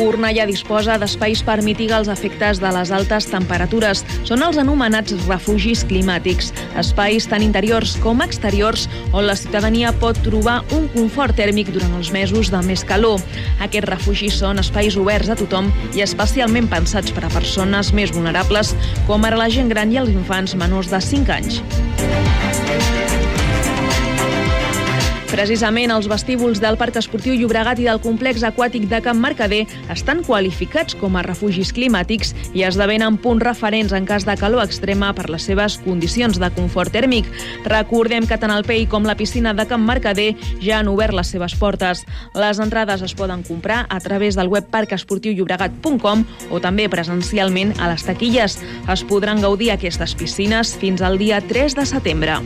Cornellà disposa d'espais per mitigar els efectes de les altes temperatures. Són els anomenats refugis climàtics, espais tant interiors com exteriors on la ciutadania pot trobar un confort tèrmic durant els mesos de més calor. Aquests refugis són espais oberts a tothom i especialment pensats per a persones més vulnerables, com ara la gent gran i els infants menors de 5 anys. Precisament els vestíbuls del Parc Esportiu Llobregat i del complex aquàtic de Can Mercader estan qualificats com a refugis climàtics i esdevenen punts referents en cas de calor extrema per les seves condicions de confort tèrmic. Recordem que tant el PEI com la piscina de Can Mercader ja han obert les seves portes. Les entrades es poden comprar a través del web parcesportiullobregat.com o també presencialment a les taquilles. Es podran gaudir aquestes piscines fins al dia 3 de setembre.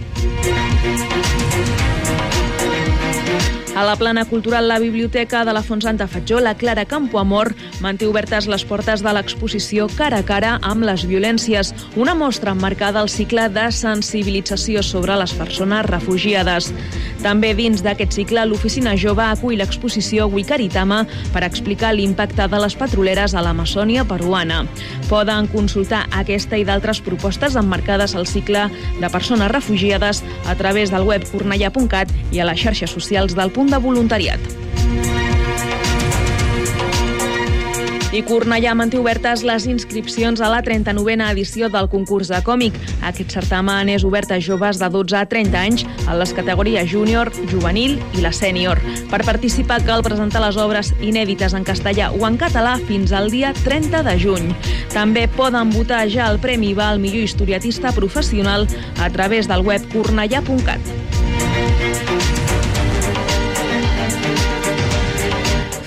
A la plana cultural La Biblioteca de la Font Santa Fatjó, la Clara Campoamor manté obertes les portes de l'exposició Cara a cara amb les violències, una mostra emmarcada al cicle de sensibilització sobre les persones refugiades. També dins d'aquest cicle, l'Oficina Jove acull l'exposició Wikaritama per explicar l'impacte de les petroleres a l'Amazònia peruana. Poden consultar aquesta i d'altres propostes emmarcades al cicle de persones refugiades a través del web cornellà.cat i a les xarxes socials del punt punt de voluntariat. I Cornellà manté obertes les inscripcions a la 39a edició del concurs de còmic. Aquest certamen és obert a joves de 12 a 30 anys en les categories júnior, juvenil i la sènior. Per participar cal presentar les obres inèdites en castellà o en català fins al dia 30 de juny. També poden votar ja el Premi Va al millor historiatista professional a través del web cornellà.cat.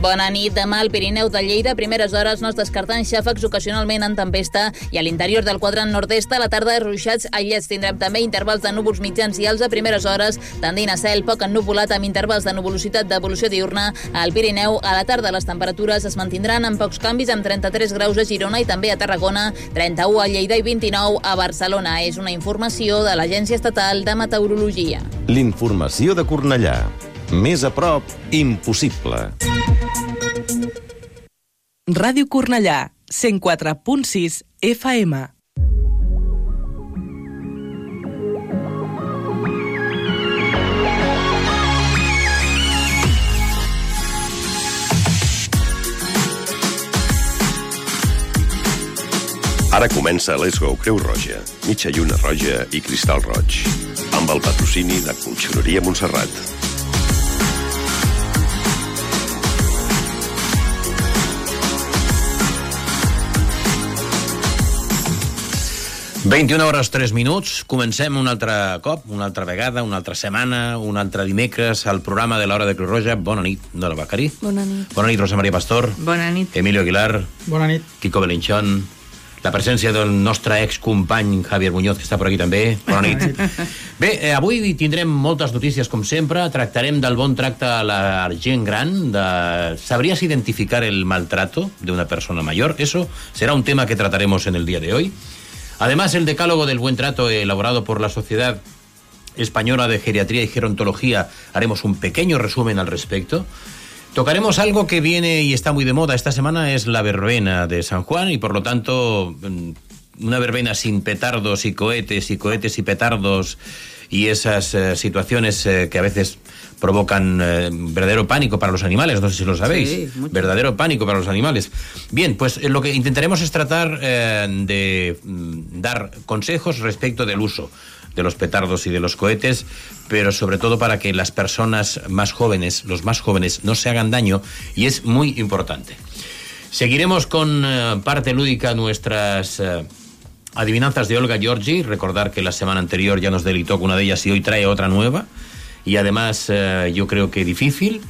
Bona nit. Demà al Pirineu de Lleida, a primeres hores no es descarten xàfecs ocasionalment en tempesta i a l'interior del quadrant nord-est a la tarda ruixats aïllats. Tindrem també intervals de núvols mitjans i alts a primeres hores, tendint a cel poc ennuvolat amb intervals de nuvolositat d'evolució diurna. Al Pirineu, a la tarda les temperatures es mantindran amb pocs canvis amb 33 graus a Girona i també a Tarragona, 31 a Lleida i 29 a Barcelona. És una informació de l'Agència Estatal de Meteorologia. L'informació de Cornellà. Més a prop, impossible. Ràdio Cornellà, 104.6 FM. Ara comença Let's Go Creu Roja, mitja lluna roja i cristal roig, amb el patrocini de Conxeroria Montserrat. 21 hores 3 minuts, comencem un altre cop, una altra vegada, una altra setmana, un altre dimecres, al programa de l'Hora de Cruz Roja. Bona nit, Nora Bacari. Bona nit. Bona nit, Rosa Maria Pastor. Bona nit. Emilio Aguilar. Bona nit. Kiko Belinchón. La presència del nostre excompany Javier Muñoz, que està per aquí també. Bona nit. Bé, eh, avui tindrem moltes notícies, com sempre. Tractarem del bon tracte a la gent gran. De... ¿Sabrías identificar el maltrato de una persona mayor? Eso será un tema que trataremos en el día de hoy. Además, el decálogo del buen trato elaborado por la Sociedad Española de Geriatría y Gerontología, haremos un pequeño resumen al respecto. Tocaremos algo que viene y está muy de moda esta semana, es la verbena de San Juan y por lo tanto mm, una verbena sin petardos y cohetes y cohetes y petardos y esas eh, situaciones eh, que a veces provocan eh, verdadero pánico para los animales, no sé si lo sabéis, Sí, verdadero pánico para los animales. Bien, pues eh, lo que intentaremos es tratar eh, de mm, dar consejos respecto del uso de los petardos y de los cohetes, pero sobre todo para que las personas más jóvenes, los más jóvenes, no se hagan daño y es muy importante. Seguiremos con eh, parte lúdica nuestras adivinanzas de Olga Giorgi. Recordar que la semana anterior ya nos delitó con una de ellas y hoy trae otra nueva. Y además, eh, yo creo que difícil.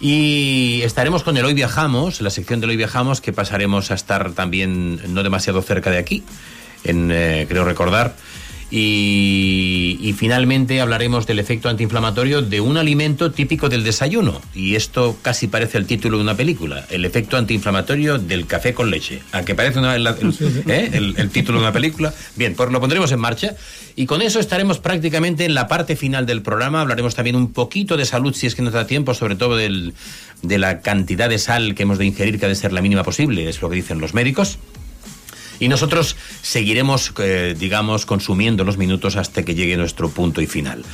Y estaremos con el Hoy Viajamos, la sección del Hoy Viajamos, que pasaremos a estar también no demasiado cerca de aquí, en, eh, creo recordar. Y, y, finalmente hablaremos del efecto antiinflamatorio de un alimento típico del desayuno. Y esto casi parece el título de una película, el efecto antiinflamatorio del café con leche. ¿A que parece una, el, ¿eh? el, el, título de una película? Bien, pues lo pondremos en marcha. Y con eso estaremos prácticamente en la parte final del programa. Hablaremos también un poquito de salud si es que nos da tiempo, sobre todo del, de la cantidad de sal que hemos de ingerir, que ha de ser la mínima posible, es lo que dicen los médicos. Y nosotros seguiremos, eh, digamos, consumiendo los minutos hasta que llegue nuestro punto y final.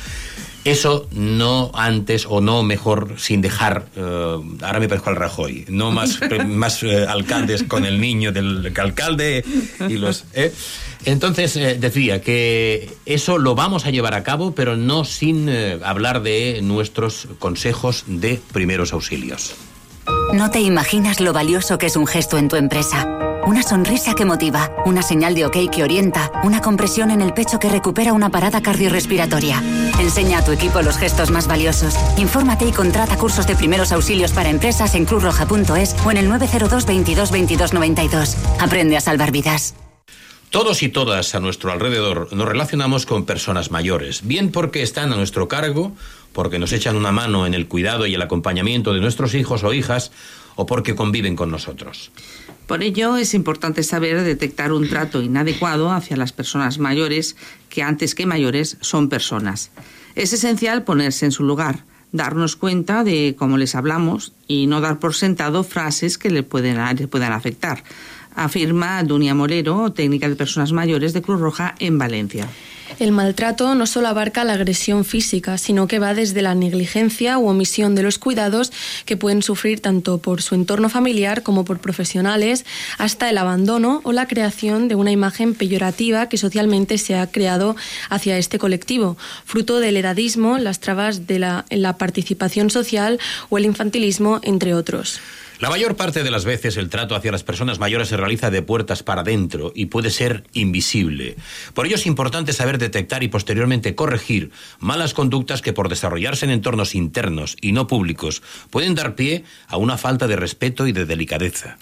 Eso no antes o no mejor sin dejar, eh, ahora me parezco al Rajoy, no más, más eh, alcaldes con el niño del alcalde y los... ¿eh? Entonces decía que eso lo vamos a llevar a cabo, pero no sin hablar de nuestros consejos de primeros auxilios. No te imaginas lo valioso que es un gesto en tu empresa. Una sonrisa que motiva, una señal de ok que orienta, una compresión en el pecho que recupera una parada cardiorrespiratoria. Enseña a tu equipo los gestos más valiosos. Infórmate y contrata cursos de primeros auxilios para empresas en cruzroja.es o en el 902 22 22 92. Aprende a salvar vidas. Todos y todas a nuestro alrededor nos relacionamos con personas mayores, bien porque están a nuestro cargo, porque nos echan una mano en el cuidado y el acompañamiento de nuestros hijos o hijas, o porque conviven con nosotros. Por ello es importante saber detectar un trato inadecuado hacia las personas mayores, que antes que mayores son personas. Es esencial ponerse en su lugar, darnos cuenta de cómo les hablamos y no dar por sentado frases que le pueden, puedan afectar, afirma Dunia Morero, técnica de personas mayores de Cruz Roja en Valencia. El maltrato no solo abarca la agresión física, sino que va desde la negligencia u omisión de los cuidados que pueden sufrir tanto por su entorno familiar como por profesionales, hasta el abandono o la creación de una imagen peyorativa que socialmente se ha creado hacia este colectivo, fruto del edadismo, las trabas de la participación social o el infantilismo, entre otros. La mayor parte de las veces el trato hacia las personas mayores se realiza de puertas para adentro y puede ser invisible. Por ello es importante saber detectar y posteriormente corregir malas conductas que por desarrollarse en entornos internos y no públicos pueden dar pie a una falta de respeto y de delicadeza.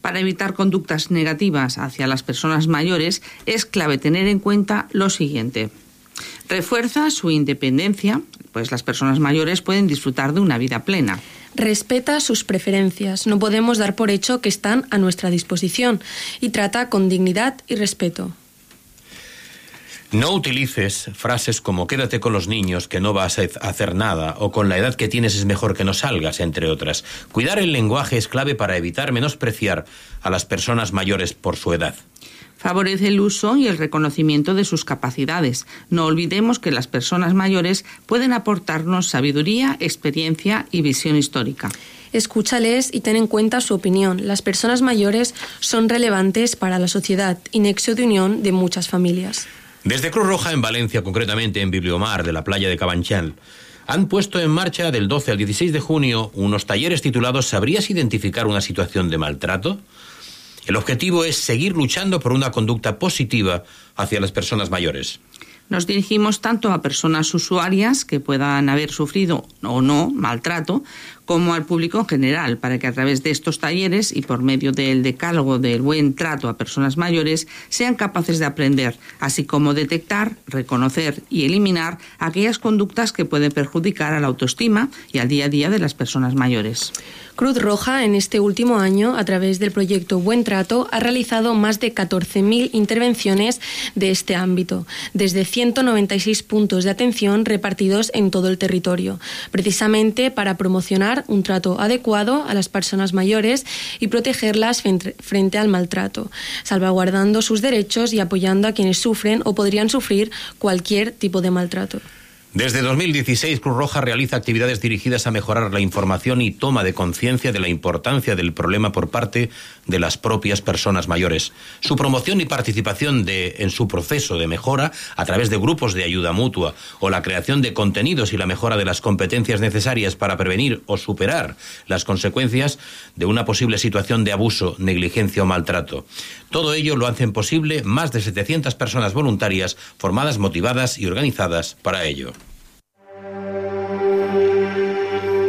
Para evitar conductas negativas hacia las personas mayores es clave tener en cuenta lo siguiente. Refuerza su independencia, pues las personas mayores pueden disfrutar de una vida plena respeta sus preferencias, no podemos dar por hecho que están a nuestra disposición y trata con dignidad y respeto. No utilices frases como quédate con los niños que no vas a hacer nada o con la edad que tienes es mejor que no salgas, entre otras. Cuidar el lenguaje es clave para evitar menospreciar a las personas mayores por su edad. Favorece el uso y el reconocimiento de sus capacidades. No olvidemos que las personas mayores pueden aportarnos sabiduría, experiencia y visión histórica. Escúchales y ten en cuenta su opinión. Las personas mayores son relevantes para la sociedad y nexo de unión de muchas familias. Desde Cruz Roja en Valencia, concretamente en Bibliomar de la playa de Cabanchal, han puesto en marcha del 12 al 16 de junio unos talleres titulados ¿Sabrías identificar una situación de maltrato? El objetivo es seguir luchando por una conducta positiva hacia las personas mayores. Nos dirigimos tanto a personas usuarias que puedan haber sufrido o no maltrato, como al público en general, para que a través de estos talleres y por medio del decálogo del buen trato a personas mayores sean capaces de aprender, así como detectar, reconocer y eliminar aquellas conductas que pueden perjudicar a la autoestima y al día a día de las personas mayores. Cruz Roja en este último año, a través del proyecto Buen Trato, ha realizado más de 14.000 intervenciones de este ámbito, desde 196 puntos de atención repartidos en todo el territorio, precisamente para promocionar un trato adecuado a las personas mayores y protegerlas frente al maltrato, salvaguardando sus derechos y apoyando a quienes sufren o podrían sufrir cualquier tipo de maltrato. Desde 2016, Cruz Roja realiza actividades dirigidas a mejorar la información y toma de conciencia de la importancia del problema por parte de las propias personas mayores. Su promoción y participación en su proceso de mejora a través de grupos de ayuda mutua o la creación de contenidos y la mejora de las competencias necesarias para prevenir o superar las consecuencias de una posible situación de abuso, negligencia o maltrato. Todo ello lo hacen posible más de 700 personas voluntarias formadas, motivadas y organizadas para ello.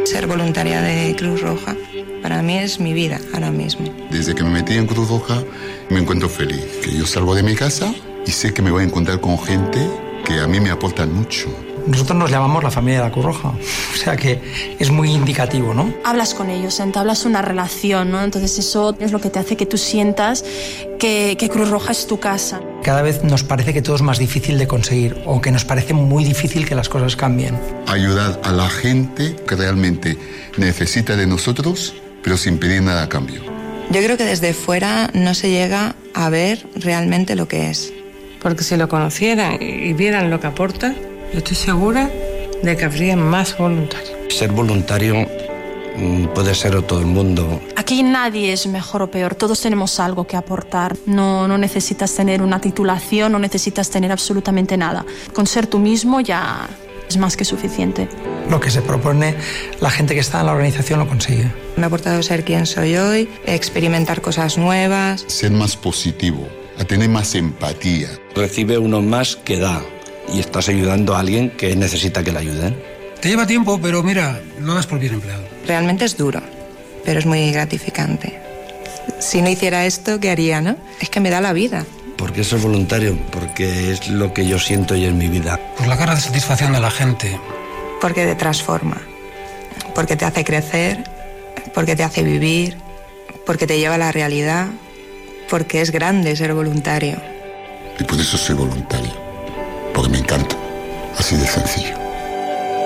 Ser voluntaria de Cruz Roja para mí es mi vida ahora mismo. Desde que me metí en Cruz Roja me encuentro feliz. Que yo salgo de mi casa y sé que me voy a encontrar con gente que a mí me aporta mucho. Nosotros nos llamamos la familia de la Cruz Roja, o sea que es muy indicativo, ¿no? Hablas con ellos, entablas una relación, ¿no? Entonces eso es lo que te hace que tú sientas que, que Cruz Roja es tu casa. Cada vez nos parece que todo es más difícil de conseguir o que nos parece muy difícil que las cosas cambien. Ayudar a la gente que realmente necesita de nosotros, pero sin pedir nada a cambio. Yo creo que desde fuera no se llega a ver realmente lo que es. Porque si lo conocieran y vieran lo que aporta, yo estoy segura de que habría más voluntarios. Ser voluntario mm, puede ser todo el mundo. Aquí nadie es mejor o peor, todos tenemos algo que aportar. No, no necesitas tener una titulación, no necesitas tener absolutamente nada. Con ser tú mismo ya es más que suficiente. Lo que se propone la gente que está en la organización lo consigue. Me ha aportado ser quien soy hoy, experimentar cosas nuevas. Ser más positivo, a tener más empatía. Recibe uno más que da y estás ayudando a alguien que necesita que le ayuden. Te lleva tiempo, pero mira, lo das por bien empleado. Realmente es duro, pero es muy gratificante. Si no hiciera esto, ¿qué haría, no? Es que me da la vida. ¿Por qué ser voluntario? Porque es lo que yo siento y en mi vida. Por la cara de satisfacción de la gente. Porque te transforma, porque te hace crecer, porque te hace vivir, porque te lleva a la realidad, porque es grande ser voluntario. Y por eso soy voluntario, porque me encanta, así de sencillo.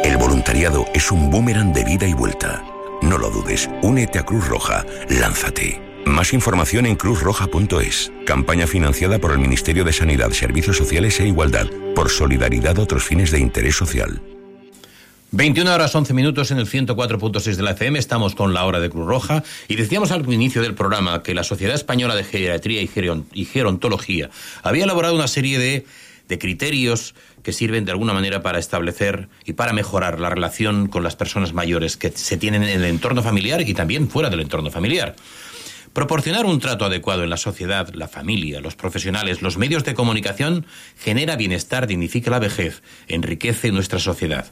El voluntariado es un boomerang de vida y vuelta. No lo dudes, únete a Cruz Roja, lánzate. Más información en cruzroja.es. Campaña financiada por el Ministerio de Sanidad, Servicios Sociales e Igualdad, por solidaridad a otros fines de interés social. 21 horas 11 minutos en el 104.6 de la FM, estamos con la hora de Cruz Roja y decíamos al inicio del programa que la Sociedad Española de Geriatría y, Geron y Gerontología había elaborado una serie de, de criterios que sirven de alguna manera para establecer y para mejorar la relación con las personas mayores que se tienen en el entorno familiar y también fuera del entorno familiar. Proporcionar un trato adecuado en la sociedad, la familia, los profesionales, los medios de comunicación genera bienestar, dignifica la vejez, enriquece nuestra sociedad.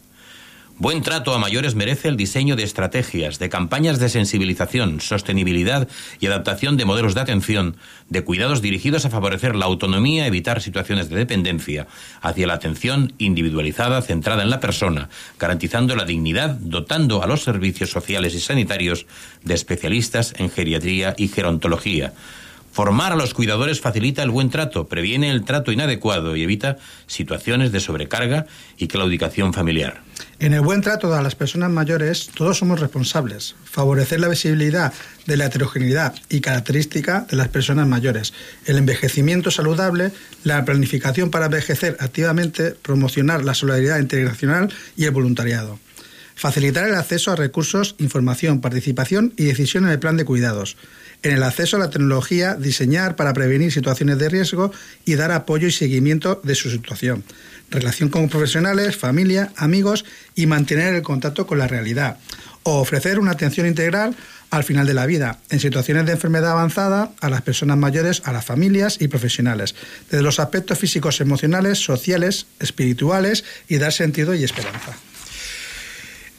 Buen trato a mayores merece el diseño de estrategias, de campañas de sensibilización, sostenibilidad y adaptación de modelos de atención, de cuidados dirigidos a favorecer la autonomía, evitar situaciones de dependencia, hacia la atención individualizada centrada en la persona, garantizando la dignidad, dotando a los servicios sociales y sanitarios de especialistas en geriatría y gerontología. Formar a los cuidadores facilita el buen trato, previene el trato inadecuado y evita situaciones de sobrecarga y claudicación familiar. En el buen trato a las personas mayores, todos somos responsables. Favorecer la visibilidad de la heterogeneidad y característica de las personas mayores, el envejecimiento saludable, la planificación para envejecer activamente, promocionar la solidaridad integracional y el voluntariado. Facilitar el acceso a recursos, información, participación y decisión en el plan de cuidados en el acceso a la tecnología, diseñar para prevenir situaciones de riesgo y dar apoyo y seguimiento de su situación, relación con profesionales, familia, amigos y mantener el contacto con la realidad, o ofrecer una atención integral al final de la vida, en situaciones de enfermedad avanzada, a las personas mayores, a las familias y profesionales, desde los aspectos físicos, emocionales, sociales, espirituales y dar sentido y esperanza.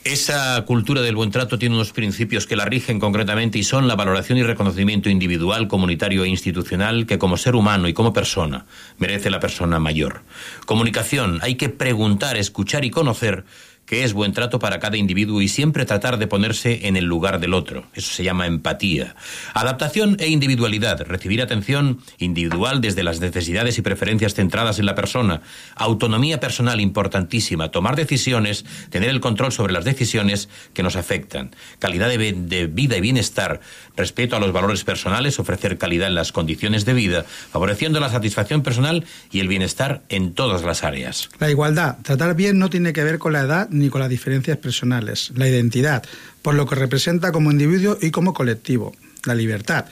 Esa cultura del buen trato tiene unos principios que la rigen concretamente y son la valoración y reconocimiento individual, comunitario e institucional que como ser humano y como persona merece la persona mayor. Comunicación, hay que preguntar, escuchar y conocer que es buen trato para cada individuo y siempre tratar de ponerse en el lugar del otro. Eso se llama empatía. Adaptación e individualidad. Recibir atención individual desde las necesidades y preferencias centradas en la persona. Autonomía personal importantísima. Tomar decisiones, tener el control sobre las decisiones que nos afectan. Calidad de, vida y bienestar. Respeto a los valores personales. Ofrecer calidad en las condiciones de vida. Favoreciendo la satisfacción personal y el bienestar en todas las áreas. La igualdad. Tratar bien no tiene que ver con la edad con las diferencias personales. La identidad, por lo que representa como individuo y como colectivo. La libertad,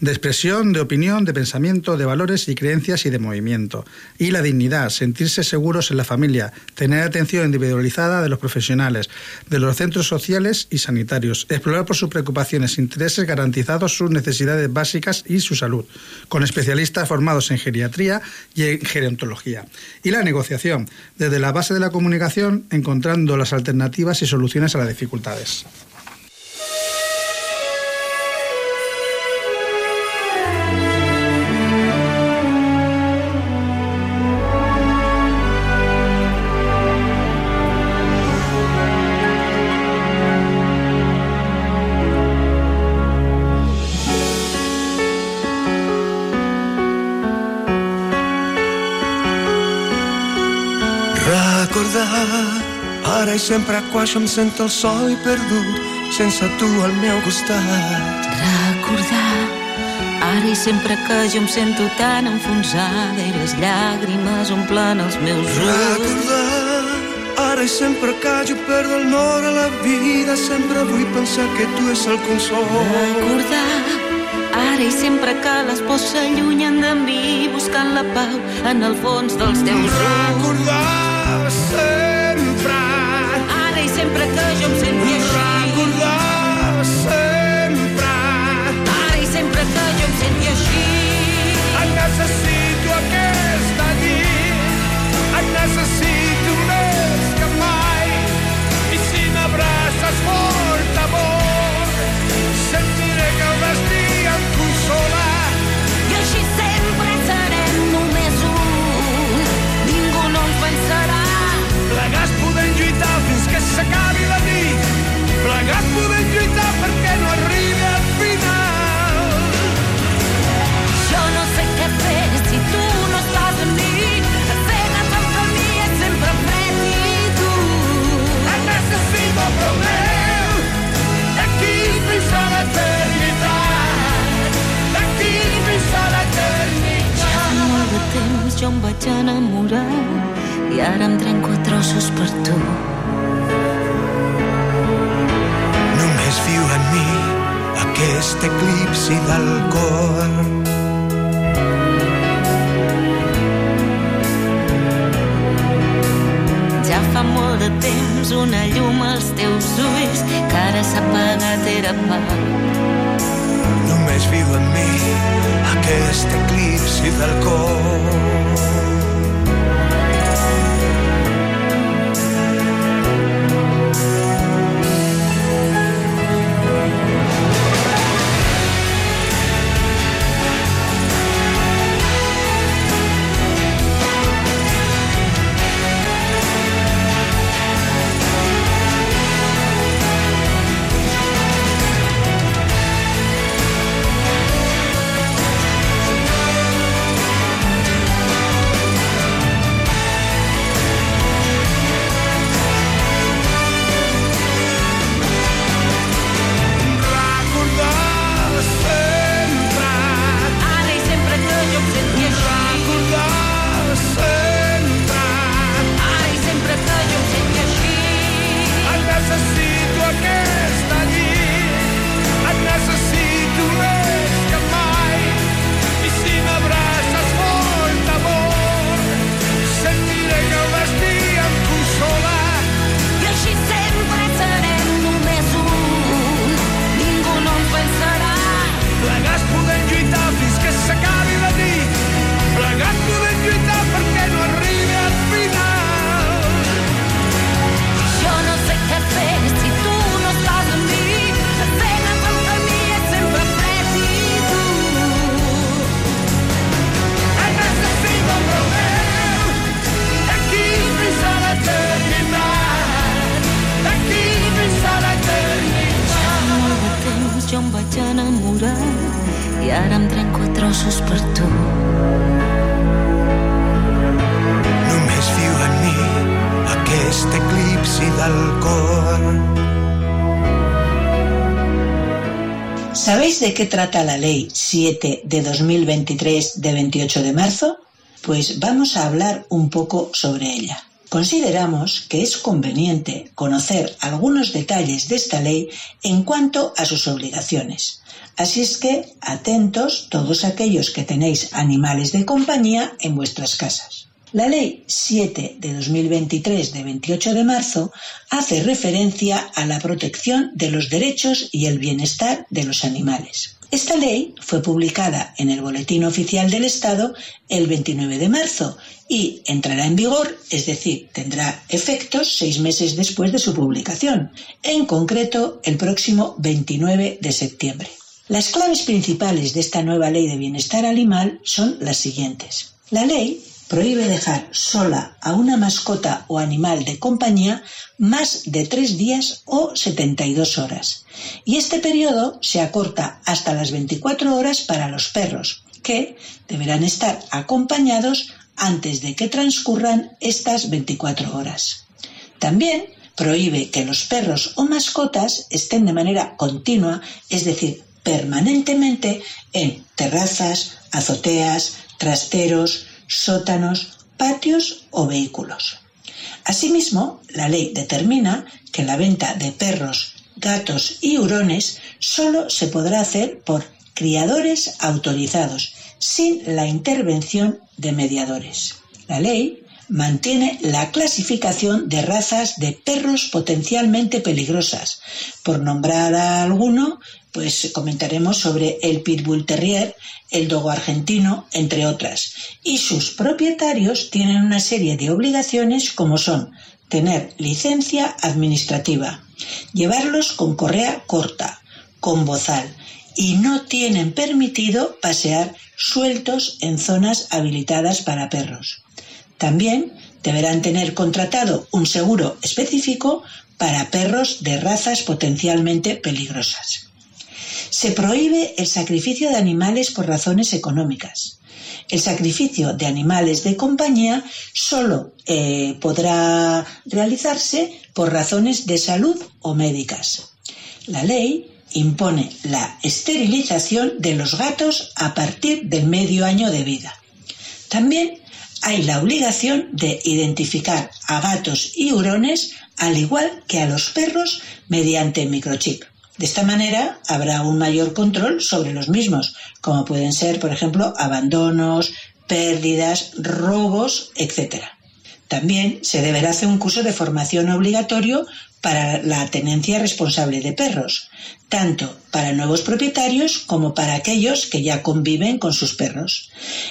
de expresión, de opinión, de pensamiento, de valores y creencias y de movimiento. Y la dignidad, sentirse seguros en la familia, tener atención individualizada de los profesionales, de los centros sociales y sanitarios, explorar por sus preocupaciones e intereses garantizados sus necesidades básicas y su salud, con especialistas formados en geriatría y en gerontología. Y la negociación, desde la base de la comunicación, encontrando las alternativas y soluciones a las dificultades. Ara i sempre quan em sento el sol i perdut, sense tu al meu costat. Recordar, ara i sempre que jo em sento tan enfonsada i les llàgrimes omplen els meus ulls. Recordar, ara i sempre que jo perdo el nord a la vida, sempre vull pensar que tu és el consol. Recordar, ara i sempre que les pors s'allunyen de mi buscant la pau en el fons dels teus ulls. Recordar Sempre que Plegats podem lluitar perquè no arribi al final. Jo no sé què fer si tu no estàs amb mi. Cegues el camí és sempre fred i dur. Et necessito promeu d'aquí fins a l'eternitat. D'aquí fins a l'eternitat. Ja fa molt de temps jo em vaig enamorar i ara em trenco a trossos per tu. Aquest eclipsi del cor. Ja fa molt de temps una llum als teus ulls que ara s'ha apagat era pau. Només viu en mi aquest eclipsi del cor. ¿Sabéis de qué trata la Ley 7 de 2023 de 28 de marzo? Pues vamos a hablar un poco sobre ella. Consideramos que es conveniente conocer algunos detalles de esta ley en cuanto a sus obligaciones. Así es que atentos todos aquellos que tenéis animales de compañía en vuestras casas. La Ley 7 de 2023 de 28 de marzo hace referencia a la protección de los derechos y el bienestar de los animales. Esta ley fue publicada en el Boletín Oficial del Estado el 29 de marzo y entrará en vigor, es decir, tendrá efectos seis meses después de su publicación, en concreto el próximo 29 de septiembre. Las claves principales de esta nueva ley de bienestar animal son las siguientes. La ley prohíbe dejar sola a una mascota o animal de compañía más de tres días o 72 horas. Y este periodo se acorta hasta las 24 horas para los perros, que deberán estar acompañados antes de que transcurran estas 24 horas. También prohíbe que los perros o mascotas estén de manera continua, es decir, permanentemente en terrazas, azoteas, trasteros, sótanos, patios o vehículos. Asimismo, la ley determina que la venta de perros, gatos y hurones solo se podrá hacer por criadores autorizados, sin la intervención de mediadores. La ley mantiene la clasificación de razas de perros potencialmente peligrosas. Por nombrar a alguno, pues comentaremos sobre el Pitbull Terrier, el Dogo argentino, entre otras. Y sus propietarios tienen una serie de obligaciones como son tener licencia administrativa, llevarlos con correa corta, con bozal, y no tienen permitido pasear sueltos en zonas habilitadas para perros. También deberán tener contratado un seguro específico para perros de razas potencialmente peligrosas. Se prohíbe el sacrificio de animales por razones económicas. El sacrificio de animales de compañía solo eh, podrá realizarse por razones de salud o médicas. La ley impone la esterilización de los gatos a partir del medio año de vida. También hay la obligación de identificar a gatos y hurones al igual que a los perros mediante microchip. De esta manera habrá un mayor control sobre los mismos, como pueden ser, por ejemplo, abandonos, pérdidas, robos, etc. También se deberá hacer un curso de formación obligatorio para la tenencia responsable de perros, tanto para nuevos propietarios como para aquellos que ya conviven con sus perros.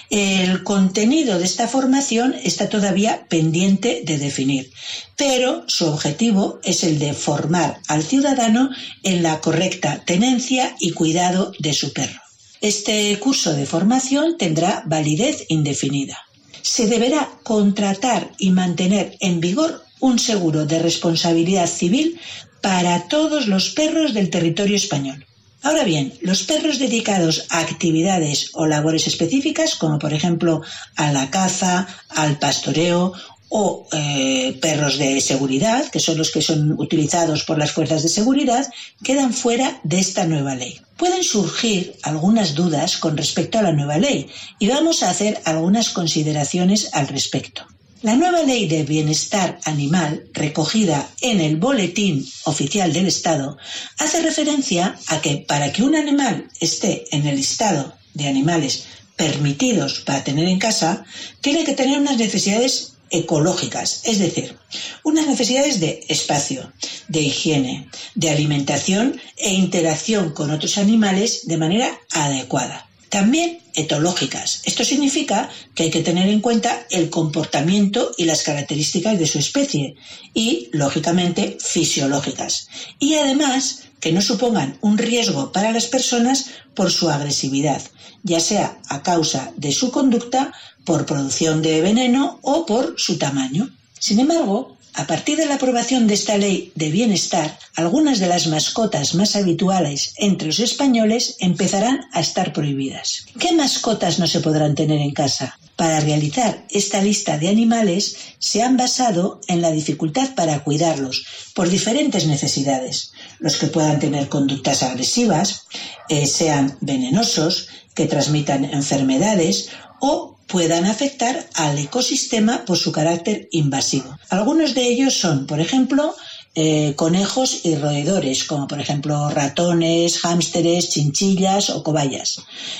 El contenido de esta formación está todavía pendiente de definir, pero su objetivo es el de formar al ciudadano en la correcta tenencia y cuidado de su perro. Este curso de formación tendrá validez indefinida. Se deberá contratar y mantener en vigor un seguro de responsabilidad civil para todos los perros del territorio español. Ahora bien, los perros dedicados a actividades o labores específicas, como por ejemplo a la caza, al pastoreo o eh, perros de seguridad, que son los que son utilizados por las fuerzas de seguridad, quedan fuera de esta nueva ley. Pueden surgir algunas dudas con respecto a la nueva ley y vamos a hacer algunas consideraciones al respecto. La nueva ley de bienestar animal, recogida en el Boletín Oficial del Estado, hace referencia a que para que un animal esté en el listado de animales permitidos para tener en casa, tiene que tener unas necesidades ecológicas, es decir, unas necesidades de espacio, de higiene, de alimentación e interacción con otros animales de manera adecuada. También etológicas. Esto significa que hay que tener en cuenta el comportamiento y las características de su especie y, lógicamente, fisiológicas. Y además que no supongan un riesgo para las personas por su agresividad, ya sea a causa de su conducta, por producción de veneno o por su tamaño. Sin embargo, A partir de la aprobación de esta ley de bienestar, algunas de las mascotas más habituales entre los españoles empezarán a estar prohibidas. ¿Qué mascotas no se podrán tener en casa? Para realizar esta lista de animales se han basado en la dificultad para cuidarlos por diferentes necesidades. Los que puedan tener conductas agresivas, eh, sean venenosos, que transmitan enfermedades o puedan afectar al ecosistema por su carácter invasivo. Algunos de ellos son, por ejemplo, eh, conejos y roedores, como por ejemplo ratones, hámsteres, chinchillas o cobayas.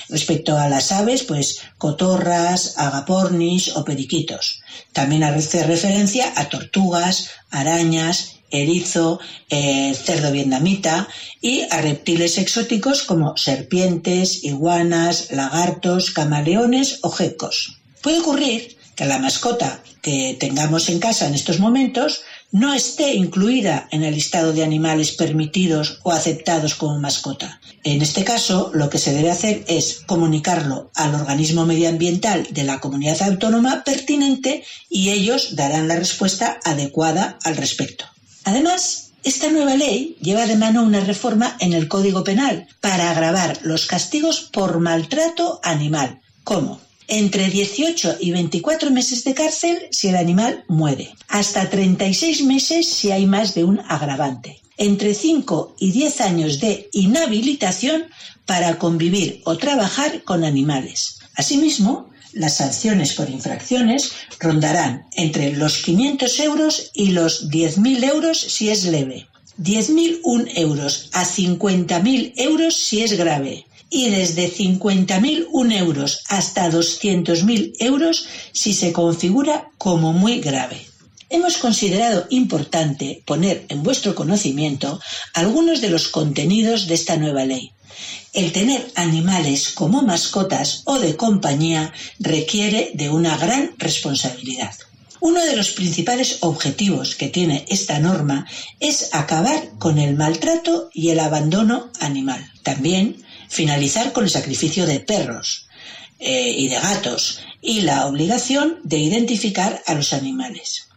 Respecto a las aves, pues cotorras, agapornis o periquitos. También hace referencia a tortugas, arañas, erizo, eh, cerdo vietnamita y a reptiles exóticos como serpientes, iguanas, lagartos, camaleones o gecos. Puede ocurrir que la mascota que tengamos en casa en estos momentos no esté incluida en el listado de animales permitidos o aceptados como mascota. En este caso, lo que se debe hacer es comunicarlo al organismo medioambiental de la comunidad autónoma pertinente y ellos darán la respuesta adecuada al respecto. Además, esta nueva ley lleva de mano una reforma en el Código Penal para agravar los castigos por maltrato animal. ¿Cómo? Entre 18 y 24 meses de cárcel si el animal muere. Hasta 36 meses si hay más de un agravante. Entre 5 y 10 años de inhabilitación para convivir o trabajar con animales. Asimismo, las sanciones por infracciones rondarán entre los 500 euros y los 10.000 euros si es leve, 10.001 euros a 50.000 euros si es grave y desde 50.001 euros hasta 200.000 euros si se configura como muy grave. Hemos considerado importante poner en vuestro conocimiento algunos de los contenidos de esta nueva ley. El tener animales como mascotas o de compañía requiere de una gran responsabilidad. Uno de los principales objetivos que tiene esta norma es acabar con el maltrato y el abandono animal. También finalizar con el sacrificio de perros eh, y de gatos y la obligación de identificar a los animales.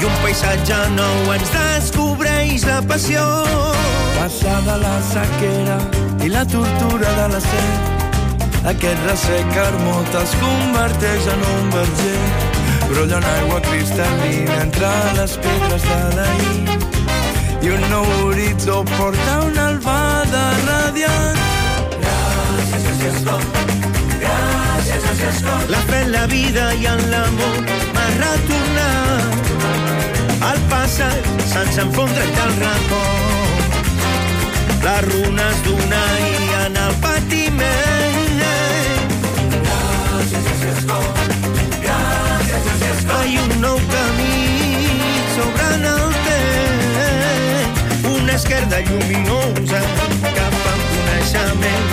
i un paisatge nou ens descobreix la passió Passada la sequera i la tortura de la set aquest ressec hermot es converteix en un verger brolla en aigua cristal·lina entre les pedres de l'ahir i un nou horitzó porta una albada radiant. Gràcies, gràcies, com. Gràcies, gràcies, com. La fe en la vida i en l'amor m'ha retornat al passat sense enfondre't al record. Les runes d'una i en el patiment. Gràcies. Hi un nou camí s'obren el temps. Una esquerda lluminosa cap al coneixement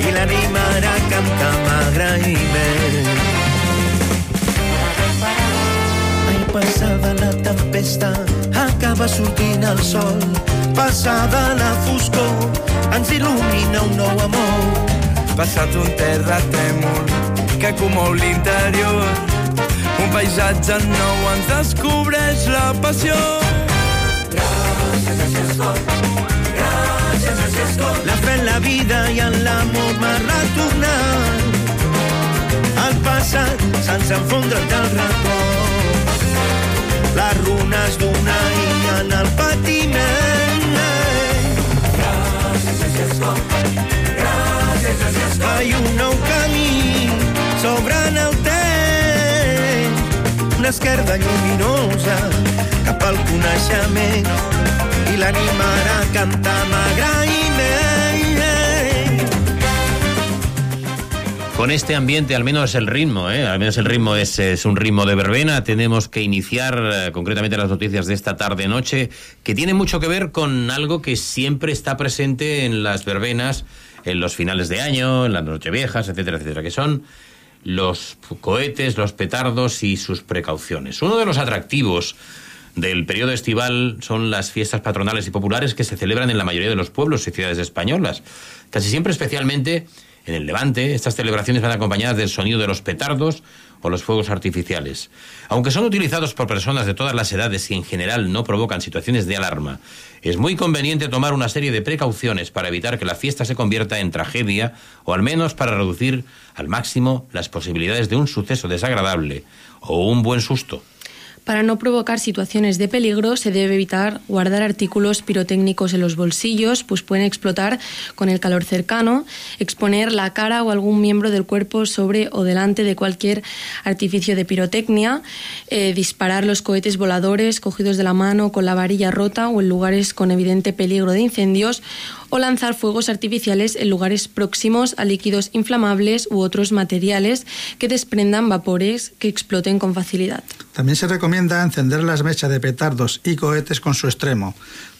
i l'animarà cantar amb agraïment. Passada la tempesta, acaba sortint el sol. Passada la foscor, ens il·lumina un nou amor. Passat un terratrèmol que comou l'interior un paisatge nou ens descobreix la passió. Gràcies, gràcies. La fe en la vida i en l'amor m'ha retornat al passat sense enfondre't al record. Les runes d'una illa en el patiment. Gràcies, gràcies. Gràcies, gràcies. Hi un nou camí s'obre en el temps una esquerda lluminosa cap al coneixement i l'animarà a cantar amb agraïment. Con este ambiente, al menos el ritmo, ¿eh? al menos el ritmo es, un ritmo de verbena. Tenemos que iniciar eh, concretamente las noticias de esta tarde-noche, que tiene mucho que ver con algo que siempre está presente en las verbenas, en los finales de año, en las nocheviejas, etcétera, etcétera, que son los cohetes, los petardos y sus precauciones. Uno de los atractivos del periodo estival son las fiestas patronales y populares que se celebran en la mayoría de los pueblos y ciudades españolas. Casi siempre, especialmente en el Levante, estas celebraciones van acompañadas del sonido de los petardos o los fuegos artificiales. Aunque son utilizados por personas de todas las edades y en general no provocan situaciones de alarma, es muy conveniente tomar una serie de precauciones para evitar que la fiesta se convierta en tragedia o al menos para reducir al máximo las posibilidades de un suceso desagradable o un buen susto. Para no provocar situaciones de peligro, se debe evitar guardar artículos pirotécnicos en los bolsillos, pues pueden explotar con el calor cercano, exponer la cara o algún miembro del cuerpo sobre o delante de cualquier artificio de pirotecnia, eh, disparar los cohetes voladores cogidos de la mano con la varilla rota o en lugares con evidente peligro de incendios, o lanzar fuegos artificiales en lugares próximos a líquidos inflamables u otros materiales que desprendan vapores que exploten con facilidad. También se recomienda encender las mechas de petardos y cohetes con su extremo,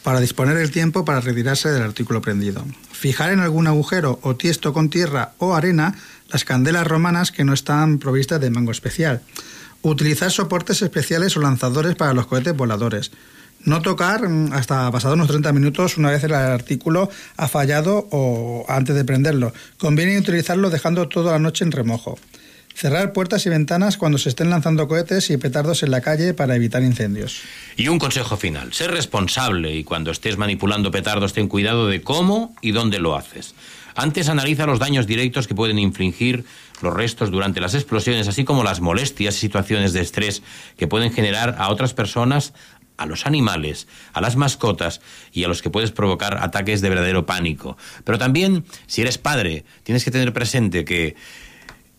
para disponer el tiempo para retirarse del artículo prendido. Fijar en algún agujero o tiesto con tierra o arena las candelas romanas que no están provistas de mango especial. Utilizar soportes especiales o lanzadores para los cohetes voladores. No tocar mm, hasta pasado unos 30 minutos una vez el artículo ha fallado o antes de prenderlo. Conviene utilizarlo dejando toda la noche en remojo. Cerrar puertas y ventanas cuando se estén lanzando cohetes y petardos en la calle para evitar incendios. Y un consejo final, ser responsable y cuando estés manipulando petardos ten cuidado de cómo y dónde lo haces. Antes analiza los daños directos que pueden infligir los restos durante las explosiones, así como las molestias y situaciones de estrés que pueden generar a otras personas a los animales, a las mascotas y a los que puedes provocar ataques de verdadero pánico. Pero también, si eres padre, tienes que tener presente que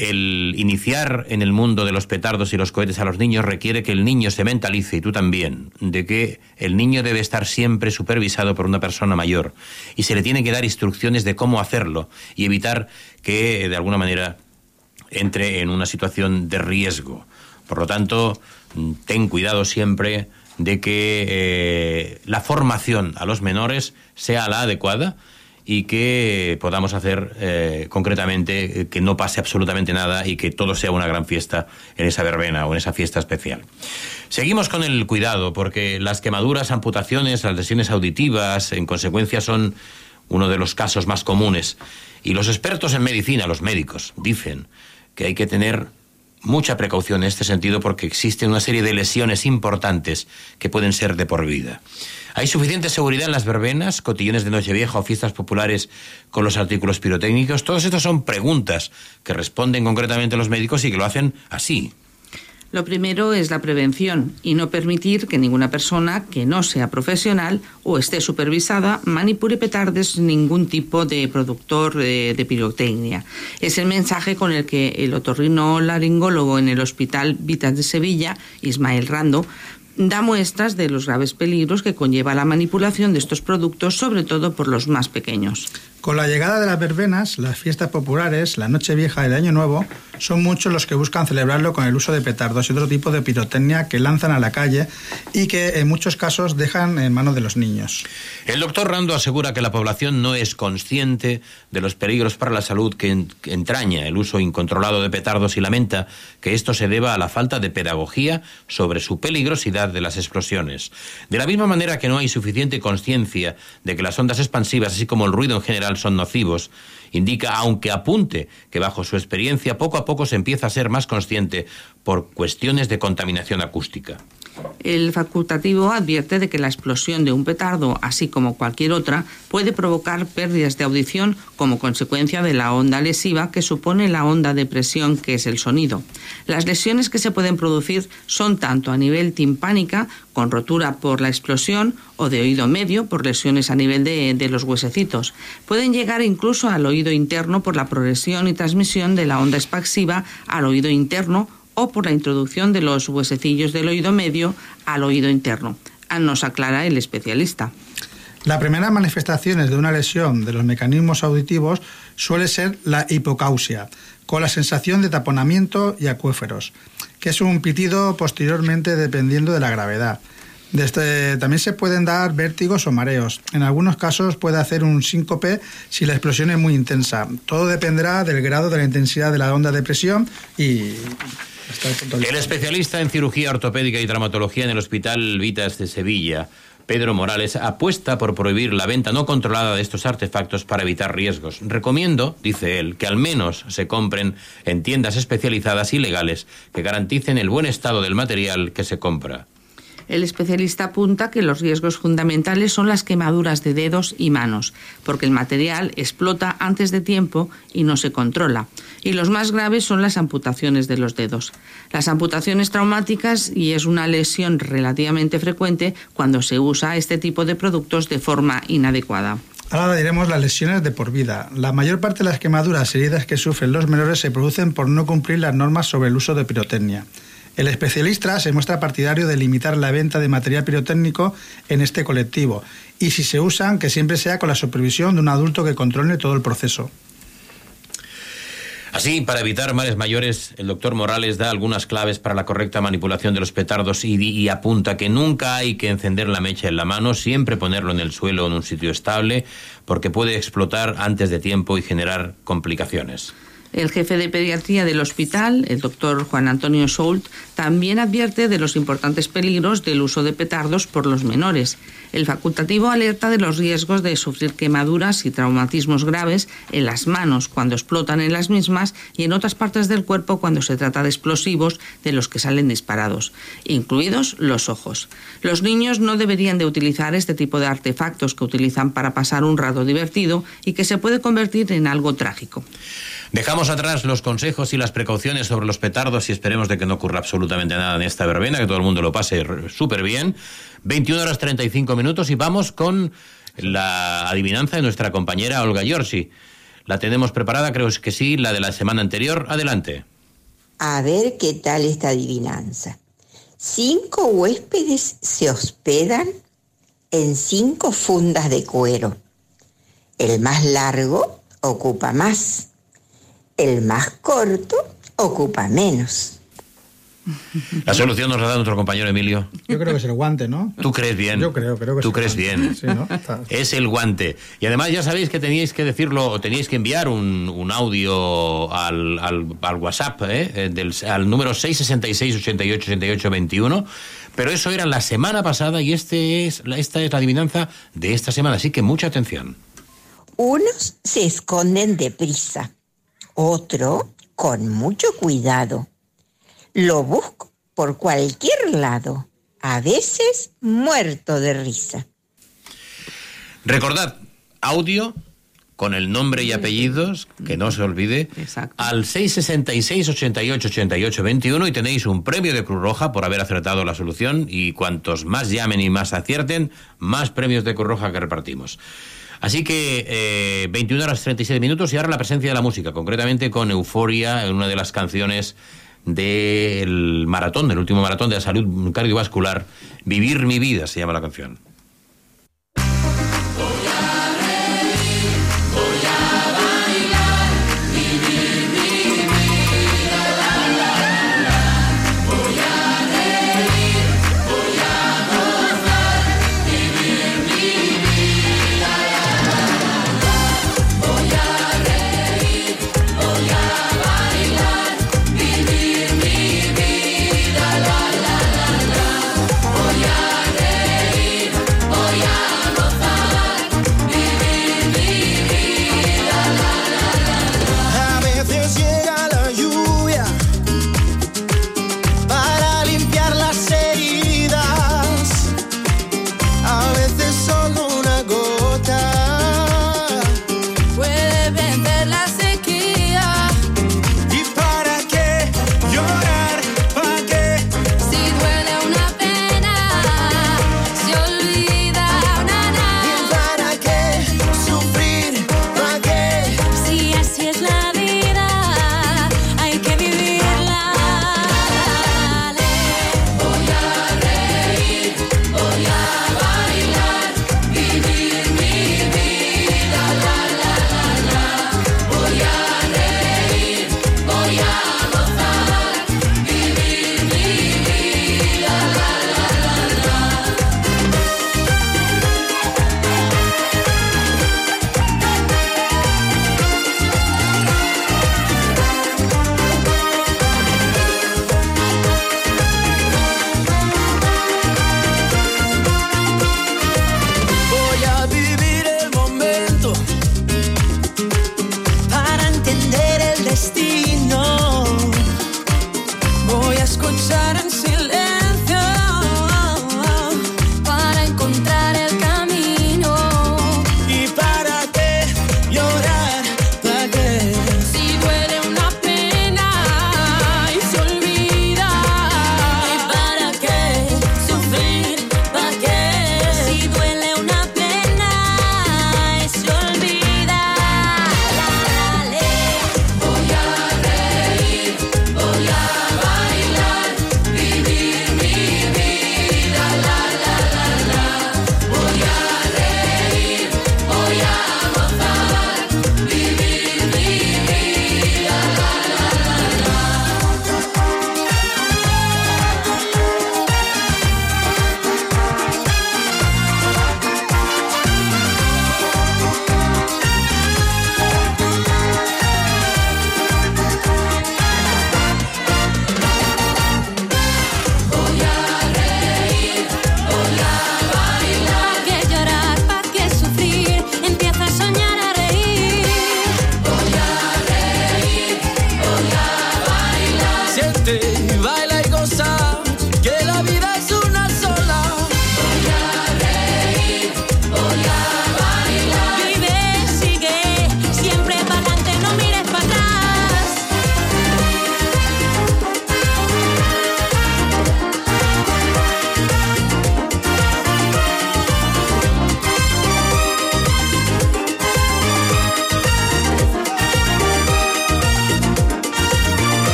el iniciar en el mundo de los petardos y los cohetes a los niños requiere que el niño se mentalice, y tú también, de que el niño debe estar siempre supervisado por una persona mayor y se le tiene que dar instrucciones de cómo hacerlo y evitar que, de alguna manera, entre en una situación de riesgo. Por lo tanto, ten cuidado siempre de que eh, la formación a los menores sea la adecuada y que podamos hacer eh, concretamente que no pase absolutamente nada y que todo sea una gran fiesta en esa verbena o en esa fiesta especial. Seguimos con el cuidado porque las quemaduras, amputaciones, las lesiones auditivas, en consecuencia, son uno de los casos más comunes. Y los expertos en medicina, los médicos, dicen que hay que tener mucha precaución en este sentido porque existen una serie de lesiones importantes que pueden ser de por vida. ¿Hay suficiente seguridad en las verbenas, cotillones de Nochevieja o fiestas populares con los artículos pirotécnicos? Todas estas son preguntas que responden concretamente los médicos y que lo hacen así. Lo primero es la prevención y no permitir que ninguna persona que no sea profesional o esté supervisada manipule petardes ningún tipo de productor eh, de pirotecnia. Es el mensaje con el que el otorrino laringólogo en el Hospital Vitas de Sevilla, Ismael Rando, da muestras de los graves peligros que conlleva la manipulación de estos productos, sobre todo por los más pequeños. Con la llegada de las verbenas, las fiestas populares, la noche vieja y el año nuevo, son muchos los que buscan celebrarlo con el uso de petardos y otro tipo de pirotecnia que lanzan a la calle y que en muchos casos dejan en manos de los niños. El doctor Rando asegura que la población no es consciente de los peligros para la salud que, en- que entraña el uso incontrolado de petardos y lamenta que esto se deba a la falta de pedagogía sobre su peligrosidad de las explosiones. De la misma manera que no hay suficiente conciencia de que las ondas expansivas, así como el ruido en general, son nocivos, indica, aunque apunte, que bajo su experiencia poco a poco se empieza a ser más consciente por cuestiones de contaminación acústica. El facultativo advierte de que la explosión de un petardo, así como cualquier otra, puede provocar pérdidas de audición como consecuencia de la onda lesiva que supone la onda de presión que es el sonido. Las lesiones que se pueden producir son tanto a nivel timpánica, con rotura por la explosión, o de oído medio, por lesiones a nivel de, los huesecitos. Pueden llegar incluso al oído interno por la progresión y transmisión de la onda expansiva al oído interno o por la introducción de los huesecillos del oído medio al oído interno. Nos aclara el especialista. Las primeras manifestaciones de una lesión de los mecanismos auditivos suele ser la hipocausia, con la sensación de taponamiento y acuíferos, que es un pitido posteriormente dependiendo de la gravedad. Este- también se pueden dar vértigos o mareos. En algunos casos puede hacer un síncope si la explosión es muy intensa. Todo dependerá del grado de la intensidad de la onda de presión y... el especialista en cirugía ortopédica y traumatología en el Hospital Vitas de Sevilla, Pedro Morales, apuesta por prohibir la venta no controlada de estos artefactos para evitar riesgos. Recomiendo, dice él, que al menos se compren en tiendas especializadas y legales que garanticen el buen estado del material que se compra. El especialista apunta que los riesgos fundamentales son las quemaduras de dedos y manos, porque el material explota antes de tiempo y no se controla. Y los más graves son las amputaciones de los dedos. Las amputaciones traumáticas y es una lesión relativamente frecuente cuando se usa este tipo de productos de forma inadecuada. Ahora diremos las lesiones de por vida. La mayor parte de las quemaduras y heridas que sufren los menores se producen por no cumplir las normas sobre el uso de pirotecnia. El especialista se muestra partidario de limitar la venta de material pirotécnico en este colectivo y si se usan, que siempre sea con la supervisión de un adulto que controle todo el proceso. Así, para evitar males mayores, el doctor Morales da algunas claves para la correcta manipulación de los petardos y, apunta que nunca hay que encender la mecha en la mano, siempre ponerlo en el suelo en un sitio estable, porque puede explotar antes de tiempo y generar complicaciones. El jefe de pediatría del hospital, el doctor Juan Antonio Soult, también advierte de los importantes peligros del uso de petardos por los menores. El facultativo alerta de los riesgos de sufrir quemaduras y traumatismos graves en las manos cuando explotan en las mismas y en otras partes del cuerpo cuando se trata de explosivos de los que salen disparados, incluidos los ojos. Los niños no deberían de utilizar este tipo de artefactos que utilizan para pasar un rato divertido y que se puede convertir en algo trágico. Dejamos atrás los consejos y las precauciones sobre los petardos y esperemos de que no ocurra absolutamente nada en esta verbena, que todo el mundo lo pase súper bien. 21 horas 35 minutos y vamos con la adivinanza de nuestra compañera Olga Giorgi. La tenemos preparada, creo que sí, la de la semana anterior. Adelante. A ver qué tal esta adivinanza. Cinco huéspedes se hospedan en cinco fundas de cuero. El más largo ocupa más. El más corto ocupa menos. La solución nos la da nuestro compañero Emilio. Yo creo que es el guante, ¿no? Tú crees bien. Yo creo, creo que Tú es el crees guante. bien. Sí, ¿no? Está- Es el guante. Y además ya sabéis que teníais que decirlo, o teníais que enviar un, un audio al, al- al WhatsApp, ¿eh? Eh, del, al número 666 88 88 21. Pero eso era la semana pasada y este es, esta es la adivinanza de esta semana. Así que mucha atención. Unos se esconden deprisa, otro con mucho cuidado. Lo busco por cualquier lado, a veces muerto de risa. Recordad, audio con el nombre y apellidos, que no se olvide, al 666 88 88 21 y tenéis un premio de Cruz Roja por haber acertado la solución y cuantos más llamen y más acierten, más premios de Cruz Roja que repartimos. Así que eh, 21 horas 37 minutos y ahora la presencia de la música, concretamente con Euforia, en una de las canciones del maratón, del último maratón de la salud cardiovascular, Vivir mi vida se llama la canción.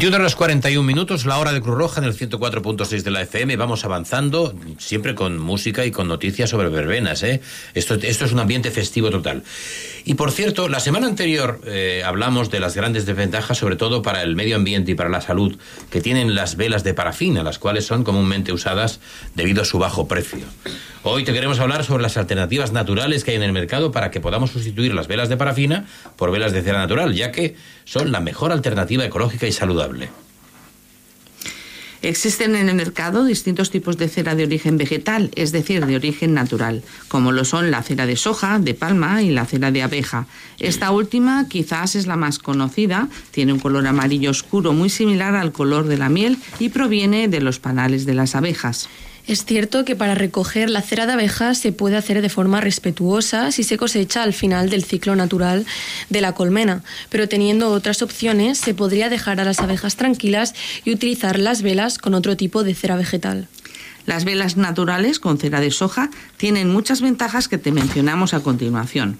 21 horas 41 minutos, la hora de Cruz Roja en el 104.6 de la FM. Vamos avanzando, siempre con música y con noticias sobre verbenas. ¿eh? Esto, es un ambiente festivo total. Y por cierto, la semana anterior eh, hablamos de las grandes desventajas, sobre todo para el medio ambiente y para la salud, que tienen las velas de parafina, las cuales son comúnmente usadas debido a su bajo precio. Hoy te queremos hablar sobre las alternativas naturales que hay en el mercado para que podamos sustituir las velas de parafina por velas de cera natural, ya que son la mejor alternativa ecológica y saludable. Existen en el mercado distintos tipos de cera de origen vegetal, es decir, de origen natural, como lo son la cera de soja, de palma y la cera de abeja. Esta última quizás es la más conocida, tiene un color amarillo oscuro muy similar al color de la miel y proviene de los panales de las abejas. Es cierto que para recoger la cera de abejas se puede hacer de forma respetuosa si se cosecha al final del ciclo natural de la colmena, pero teniendo otras opciones se podría dejar a las abejas tranquilas y utilizar las velas con otro tipo de cera vegetal. Las velas naturales con cera de soja tienen muchas ventajas que te mencionamos a continuación.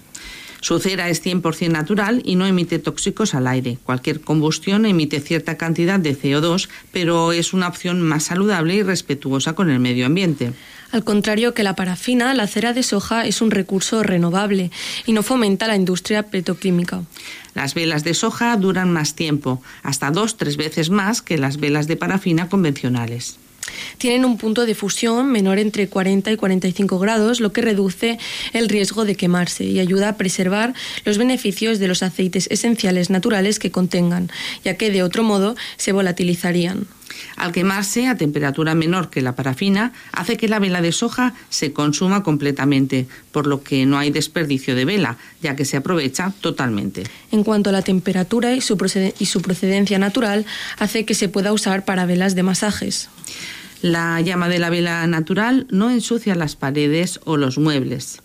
Su cera es 100% natural y no emite tóxicos al aire. Cualquier combustión emite cierta cantidad de CO2, pero es una opción más saludable y respetuosa con el medio ambiente. Al contrario que la parafina, la cera de soja es un recurso renovable y no fomenta la industria petroquímica. Las velas de soja duran más tiempo, hasta dos, tres veces más que las velas de parafina convencionales. Tienen un punto de fusión menor entre 40 y 45 grados, lo que reduce el riesgo de quemarse y ayuda a preservar los beneficios de los aceites esenciales naturales que contengan, ya que de otro modo se volatilizarían. Al quemarse a temperatura menor que la parafina, hace que la vela de soja se consuma completamente, por lo que no hay desperdicio de vela, ya que se aprovecha totalmente. En cuanto a la temperatura y su, y su procedencia natural, hace que se pueda usar para velas de masajes. La llama de la vela natural no ensucia las paredes o los muebles.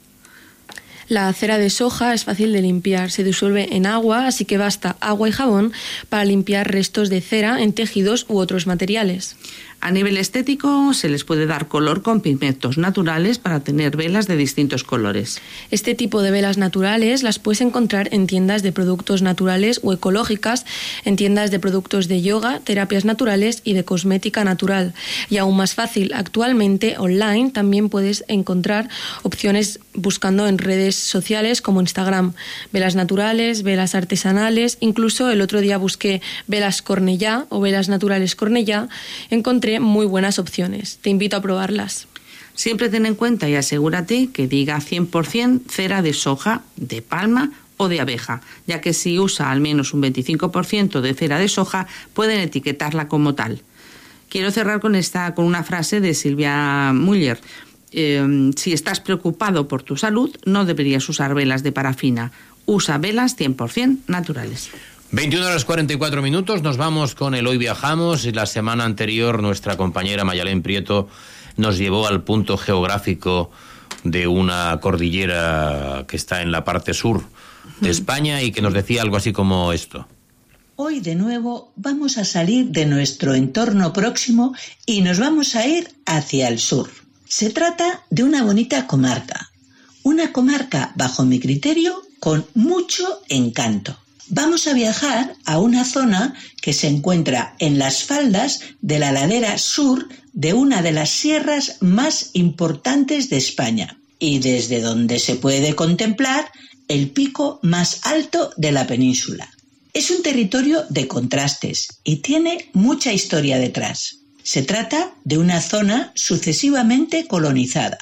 La cera de soja es fácil de limpiar, se disuelve en agua, así que basta agua y jabón para limpiar restos de cera en tejidos u otros materiales. A nivel estético, se les puede dar color con pigmentos naturales para tener velas de distintos colores. Este tipo de velas naturales las puedes encontrar en tiendas de productos naturales o ecológicas, en tiendas de productos de yoga, terapias naturales y de cosmética natural. Y aún más fácil, actualmente online también puedes encontrar opciones buscando en redes sociales como Instagram, velas naturales, velas artesanales, incluso el otro día busqué velas Cornellá o velas naturales Cornellá, encontré muy buenas opciones. Te invito a probarlas. Siempre ten en cuenta y asegúrate que diga 100% cera de soja, de palma o de abeja, ya que si usa al menos un 25% de cera de soja, pueden etiquetarla como tal. Quiero cerrar con, esta, con una frase de Silvia Muller. Eh, si estás preocupado por tu salud, no deberías usar velas de parafina. Usa velas 100% naturales. 21 horas 44 minutos, nos vamos con el Hoy Viajamos y la semana anterior nuestra compañera Mayalén Prieto nos llevó al punto geográfico de una cordillera que está en la parte sur de España y que nos decía algo así como esto. Hoy de nuevo vamos a salir de nuestro entorno próximo y nos vamos a ir hacia el sur. Se trata de una bonita comarca, una comarca bajo mi criterio con mucho encanto. Vamos a viajar a una zona que se encuentra en las faldas de la ladera sur de una de las sierras más importantes de España y desde donde se puede contemplar el pico más alto de la península. Es un territorio de contrastes y tiene mucha historia detrás. Se trata de una zona sucesivamente colonizada,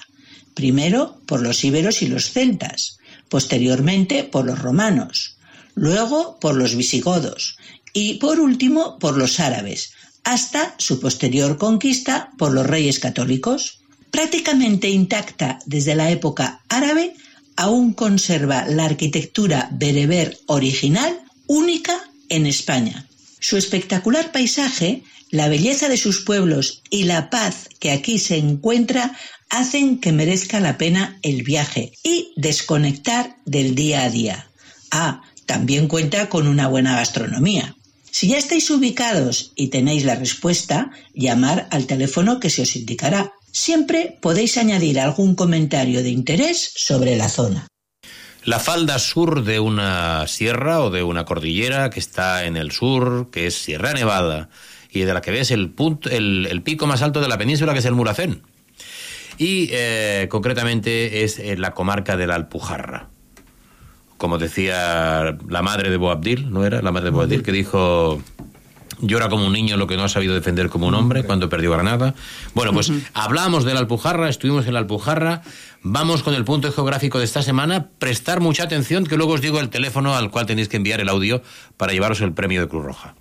primero por los íberos y los celtas, posteriormente por los romanos, luego por los visigodos y por último por los árabes, hasta su posterior conquista por los reyes católicos. Prácticamente intacta desde la época árabe, aún conserva la arquitectura bereber original única en España. Su espectacular paisaje, la belleza de sus pueblos y la paz que aquí se encuentra hacen que merezca la pena el viaje y desconectar del día a día. Ah, también cuenta con una buena gastronomía. Si ya estáis ubicados y tenéis la respuesta, llamar al teléfono que se os indicará. Siempre podéis añadir algún comentario de interés sobre la zona. La falda sur de una sierra o de una cordillera que está en el sur, que es Sierra Nevada, y de la que ves el, punto, el, el pico más alto de la península, que es el Mulhacén. Y eh, concretamente es en la comarca de la Alpujarra. Como decía la madre de Boabdil, ¿no era? La madre de Boabdil, que dijo... Llora como un niño lo que no ha sabido defender como un hombre cuando perdió Granada. Bueno, pues hablamos de la Alpujarra, estuvimos en la Alpujarra. Vamos con el punto geográfico de esta semana. Prestar mucha atención, que luego os digo el teléfono al cual tenéis que enviar el audio para llevaros el premio de Cruz Roja.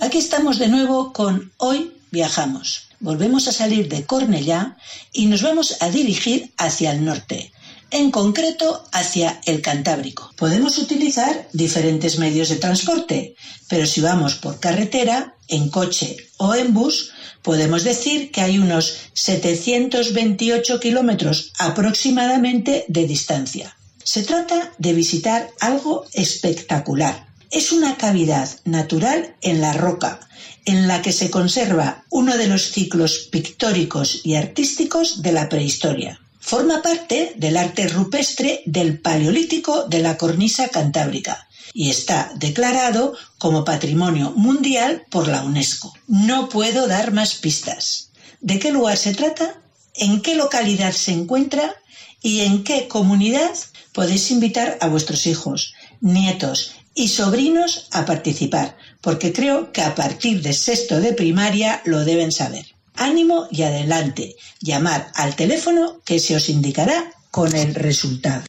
Aquí estamos de nuevo con Hoy Viajamos. Volvemos a salir de Cornellá y nos vamos a dirigir hacia el norte, en concreto hacia el Cantábrico. Podemos utilizar diferentes medios de transporte, pero si vamos por carretera, en coche o en bus, podemos decir que hay unos 728 kilómetros aproximadamente de distancia. Se trata de visitar algo espectacular. Es una cavidad natural en la roca, en la que se conserva uno de los ciclos pictóricos y artísticos de la prehistoria. Forma parte del arte rupestre del Paleolítico de la cornisa cantábrica y está declarado como Patrimonio Mundial por la UNESCO. No puedo dar más pistas. ¿De qué lugar se trata? ¿En qué localidad se encuentra? ¿Y en qué comunidad podéis invitar a vuestros hijos, nietos y sobrinos a participar? Porque creo que a partir de sexto de primaria lo deben saber. Ánimo y adelante. Llamar al teléfono que se os indicará con el resultado.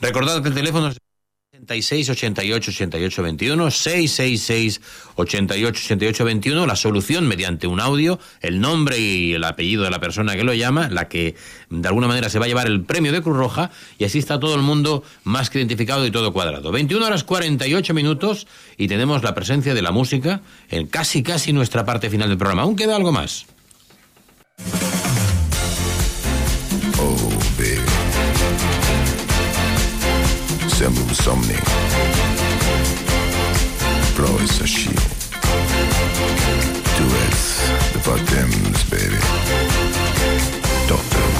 Recordad que el teléfono es 66 88 88 21 666 88 88 21 la solución mediante un audio el nombre y el apellido de la persona que lo llama la que de alguna manera se va a llevar el premio de Cruz Roja y así está todo el mundo más que identificado y todo cuadrado 21 horas 48 minutos y tenemos la presencia de la música en casi casi nuestra parte final del programa aún queda algo más Oh, baby. Siamo insomni. Pro e sashi. Tu es the bottoms, baby. Doctor.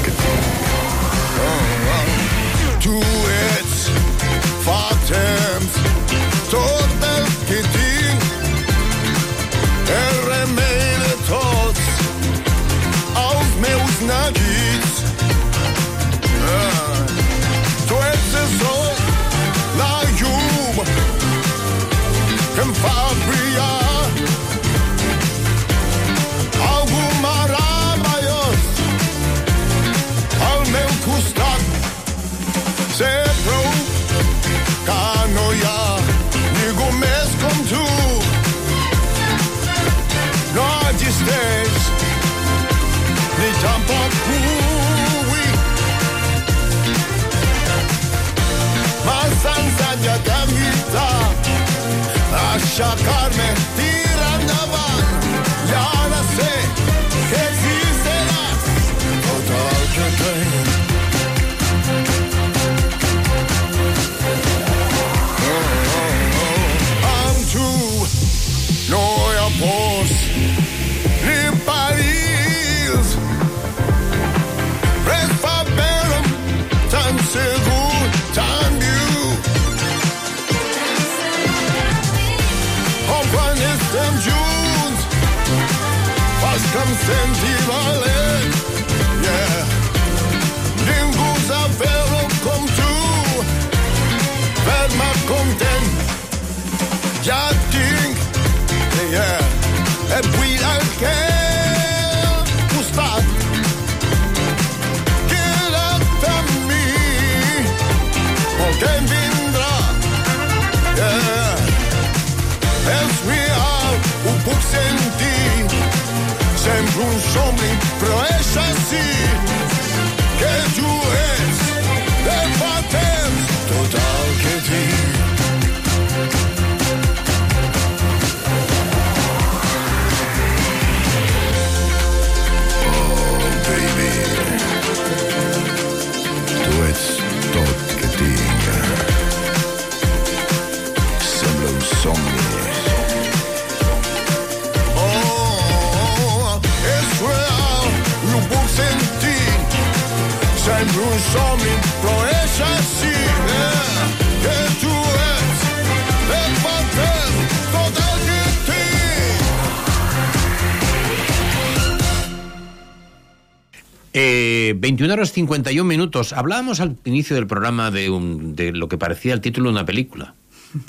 21 horas 51 minutos. Hablábamos al inicio del programa de, un- de lo que parecía el título de una película.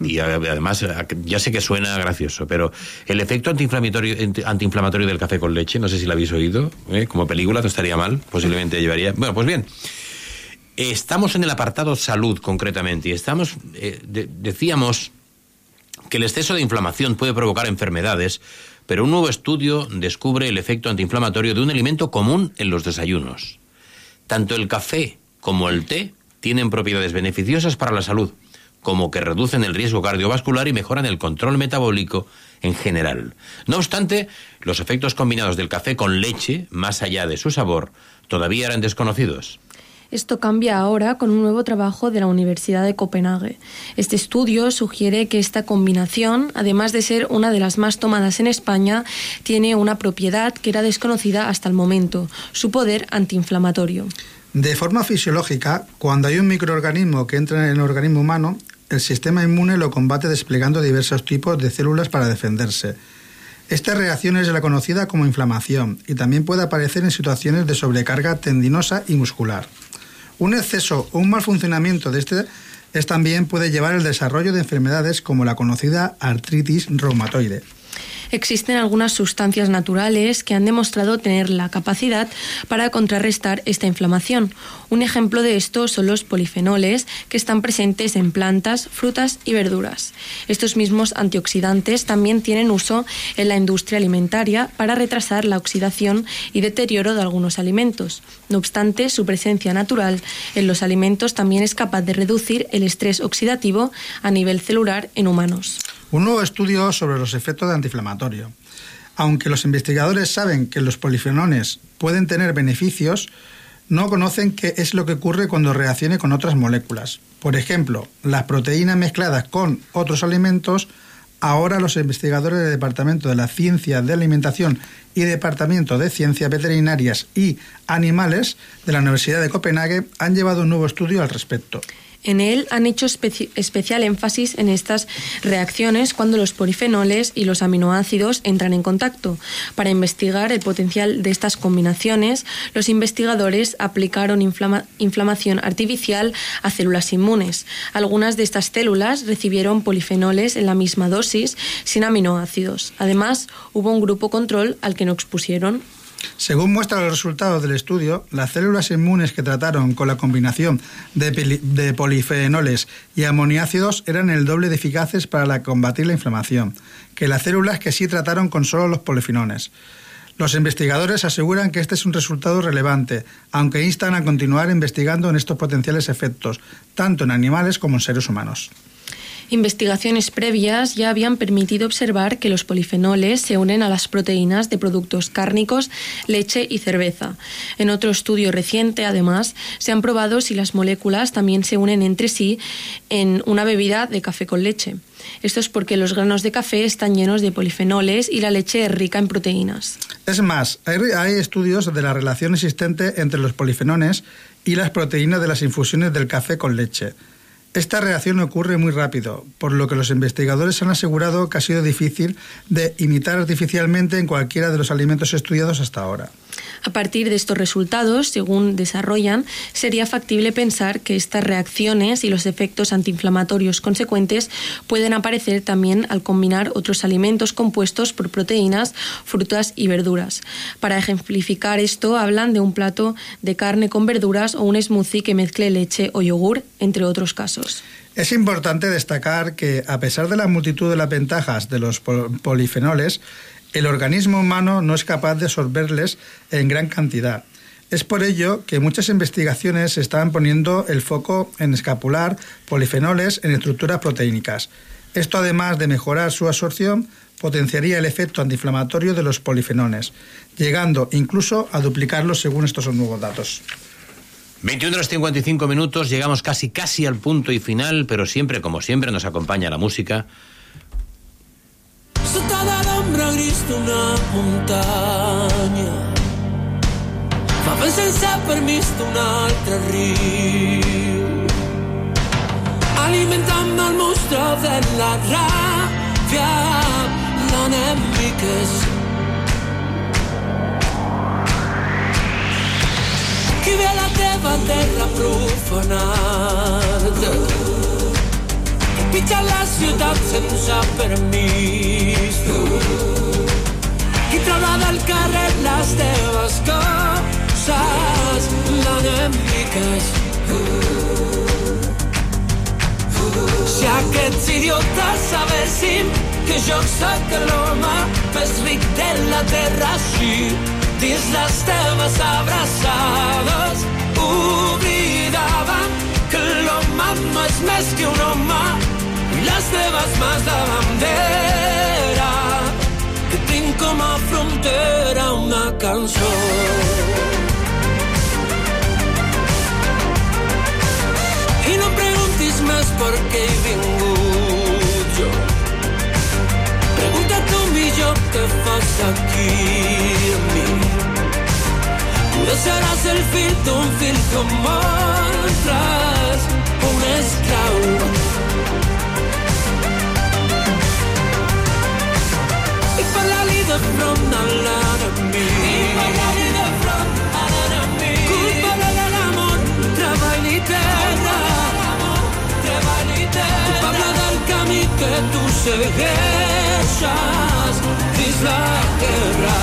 Y además, ya sé que suena gracioso, pero el efecto antiinflamatorio, anti- antiinflamatorio del café con leche, no sé si lo habéis oído, ¿eh? como película no estaría mal, posiblemente llevaría... Bueno, pues bien, estamos en el apartado salud concretamente y estamos, eh, de- decíamos que el exceso de inflamación puede provocar enfermedades, pero un nuevo estudio descubre el efecto antiinflamatorio de un alimento común en los desayunos. Tanto el café como el té tienen propiedades beneficiosas para la salud, como que reducen el riesgo cardiovascular y mejoran el control metabólico en general. No obstante, los efectos combinados del café con leche, más allá de su sabor, todavía eran desconocidos. Esto cambia ahora con un nuevo trabajo de la Universidad de Copenhague. Este estudio sugiere que esta combinación, además de ser una de las más tomadas en España, tiene una propiedad que era desconocida hasta el momento, su poder antiinflamatorio. De forma fisiológica, cuando hay un microorganismo que entra en el organismo humano, el sistema inmune lo combate desplegando diversos tipos de células para defenderse. Esta reacción es la conocida como inflamación y también puede aparecer en situaciones de sobrecarga tendinosa y muscular. Un exceso o un mal funcionamiento de este es también puede llevar al desarrollo de enfermedades como la conocida artritis reumatoide. Existen algunas sustancias naturales que han demostrado tener la capacidad para contrarrestar esta inflamación. Un ejemplo de esto son los polifenoles que están presentes en plantas, frutas y verduras. Estos mismos antioxidantes también tienen uso en la industria alimentaria para retrasar la oxidación y deterioro de algunos alimentos. No obstante, su presencia natural en los alimentos también es capaz de reducir el estrés oxidativo a nivel celular en humanos. Un nuevo estudio sobre los efectos de antiinflamatorio. Aunque los investigadores saben que los polifenoles pueden tener beneficios, no conocen qué es lo que ocurre cuando reaccione con otras moléculas. Por ejemplo, las proteínas mezcladas con otros alimentos. Ahora los investigadores del Departamento de la Ciencia de Alimentación y Departamento de Ciencias Veterinarias y Animales de la Universidad de Copenhague han llevado un nuevo estudio al respecto. En él han hecho especi- especial énfasis en estas reacciones cuando los polifenoles y los aminoácidos entran en contacto. Para investigar el potencial de estas combinaciones, los investigadores aplicaron inflama- inflamación artificial a células inmunes. Algunas de estas células recibieron polifenoles en la misma dosis sin aminoácidos. Además, hubo un grupo control al que no expusieron Según muestran los resultados del estudio, las células inmunes que trataron con la combinación de, polifenoles y amoniácidos eran el doble de eficaces para combatir la inflamación que las células que sí trataron con solo los polifenoles. Los investigadores aseguran que este es un resultado relevante, aunque instan a continuar investigando en estos potenciales efectos, tanto en animales como en seres humanos. Investigaciones previas ya habían permitido observar que los polifenoles se unen a las proteínas de productos cárnicos, leche y cerveza. En otro estudio reciente, además, se han probado si las moléculas también se unen entre sí en una bebida de café con leche. Esto es porque los granos de café están llenos de polifenoles y la leche es rica en proteínas. Es más, hay, hay estudios de la relación existente entre los polifenoles y las proteínas de las infusiones del café con leche. Esta reacción ocurre muy rápido, por lo que los investigadores han asegurado que ha sido difícil de imitar artificialmente en cualquiera de los alimentos estudiados hasta ahora. A partir de estos resultados, según desarrollan, sería factible pensar que estas reacciones y los efectos antiinflamatorios consecuentes pueden aparecer también al combinar otros alimentos compuestos por proteínas, frutas y verduras. Para ejemplificar esto, hablan de un plato de carne con verduras o un smoothie que mezcle leche o yogur, entre otros casos. Es importante destacar que, a pesar de la multitud de las ventajas de los pol- polifenoles, el organismo humano no es capaz de absorberles en gran cantidad. Es por ello que muchas investigaciones están poniendo el foco en escapular polifenoles en estructuras proteínicas. Esto, además de mejorar su absorción, potenciaría el efecto antiinflamatorio de los polifenoles, llegando incluso a duplicarlos según estos nuevos datos. 21 horas 55 minutos, llegamos casi casi al punto y final, pero siempre, como siempre, nos acompaña la música. Sota de l'ombra gris d'una muntanya. Fa Navem sense permís d'un altre riu. Alimentant el monstre de la ràbia l'enemic és qui ve a la teva terra profanada qui pitja la ciutat sense permís qui traurà del carrer les teves coses l'enemic és si aquests idiotes sabessin que jo sóc l'home més ric de la terra així dins les teves abraçades oblidaven que l'home no és més que un home les teves mans de bandera que tinc com a frontera una cançó i no em preguntis més per què he vingut jo. Pregunta tu millor què fas aquí amb mi. Tu seràs el fill d'un fill com altres, un esclau. De front a front a l'enemic. Culpable de l'amor, treball i terra. Culpable del camí que tu segueixes dins la guerra.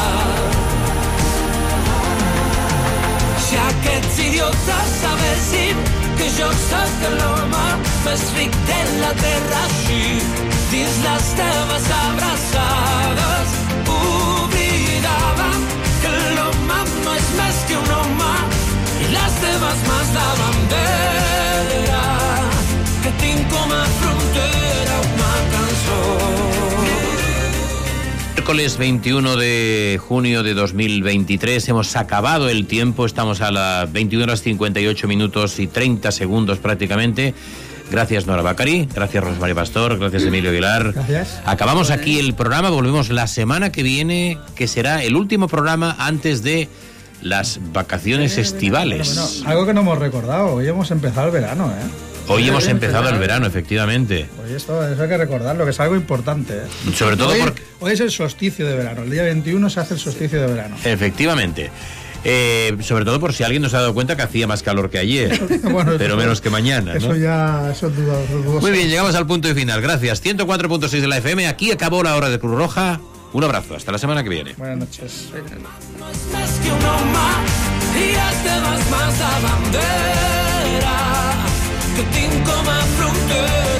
Si aquests idiotes sabessin que jo sóc l'home més ric de la terra així dins les teves abraçades oblidaven que l'home no és més que un home i les teves mans de bandera que tinc com a frontera una Miércoles 21 de junio de 2023 hemos acabado el tiempo, estamos a las 21 horas 58 minutos y 30 segundos prácticamente. Gracias Nora Bacari, gracias Rosmarie Pastor, gracias Emilio Aguilar. Gracias. Acabamos aquí el programa, volvemos la semana que viene, que será el último programa antes de las vacaciones estivales. Bueno, algo que no hemos recordado, hoy hemos empezado el verano, ¿eh? Hoy hemos empezado el verano, efectivamente. Hoy esto, eso hay que recordarlo, que es algo importante. ¿eh? Sobre todo hoy, porque... Hoy es el solsticio de verano, el día 21 se hace el solsticio de verano. Efectivamente. Eh, sobre todo por si alguien no se ha dado cuenta que hacía más calor que ayer, Bueno, pero eso- menos que mañana. ¿no? Eso ya eso es duda-. Muy bien, llegamos al punto y final. Gracias. 104.6 de la FM. Aquí acabó la hora de Cruz Roja. Un abrazo. Hasta la semana que viene. Buenas noches. que bandera que frontera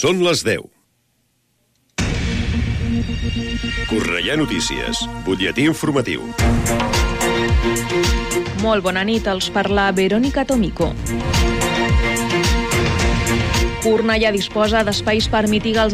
Són les 10. Correia Notícies, butlletí informatiu. Molt bona nit, els parla Verónica Tomico. Cornellà disposa d'espais per mitigar els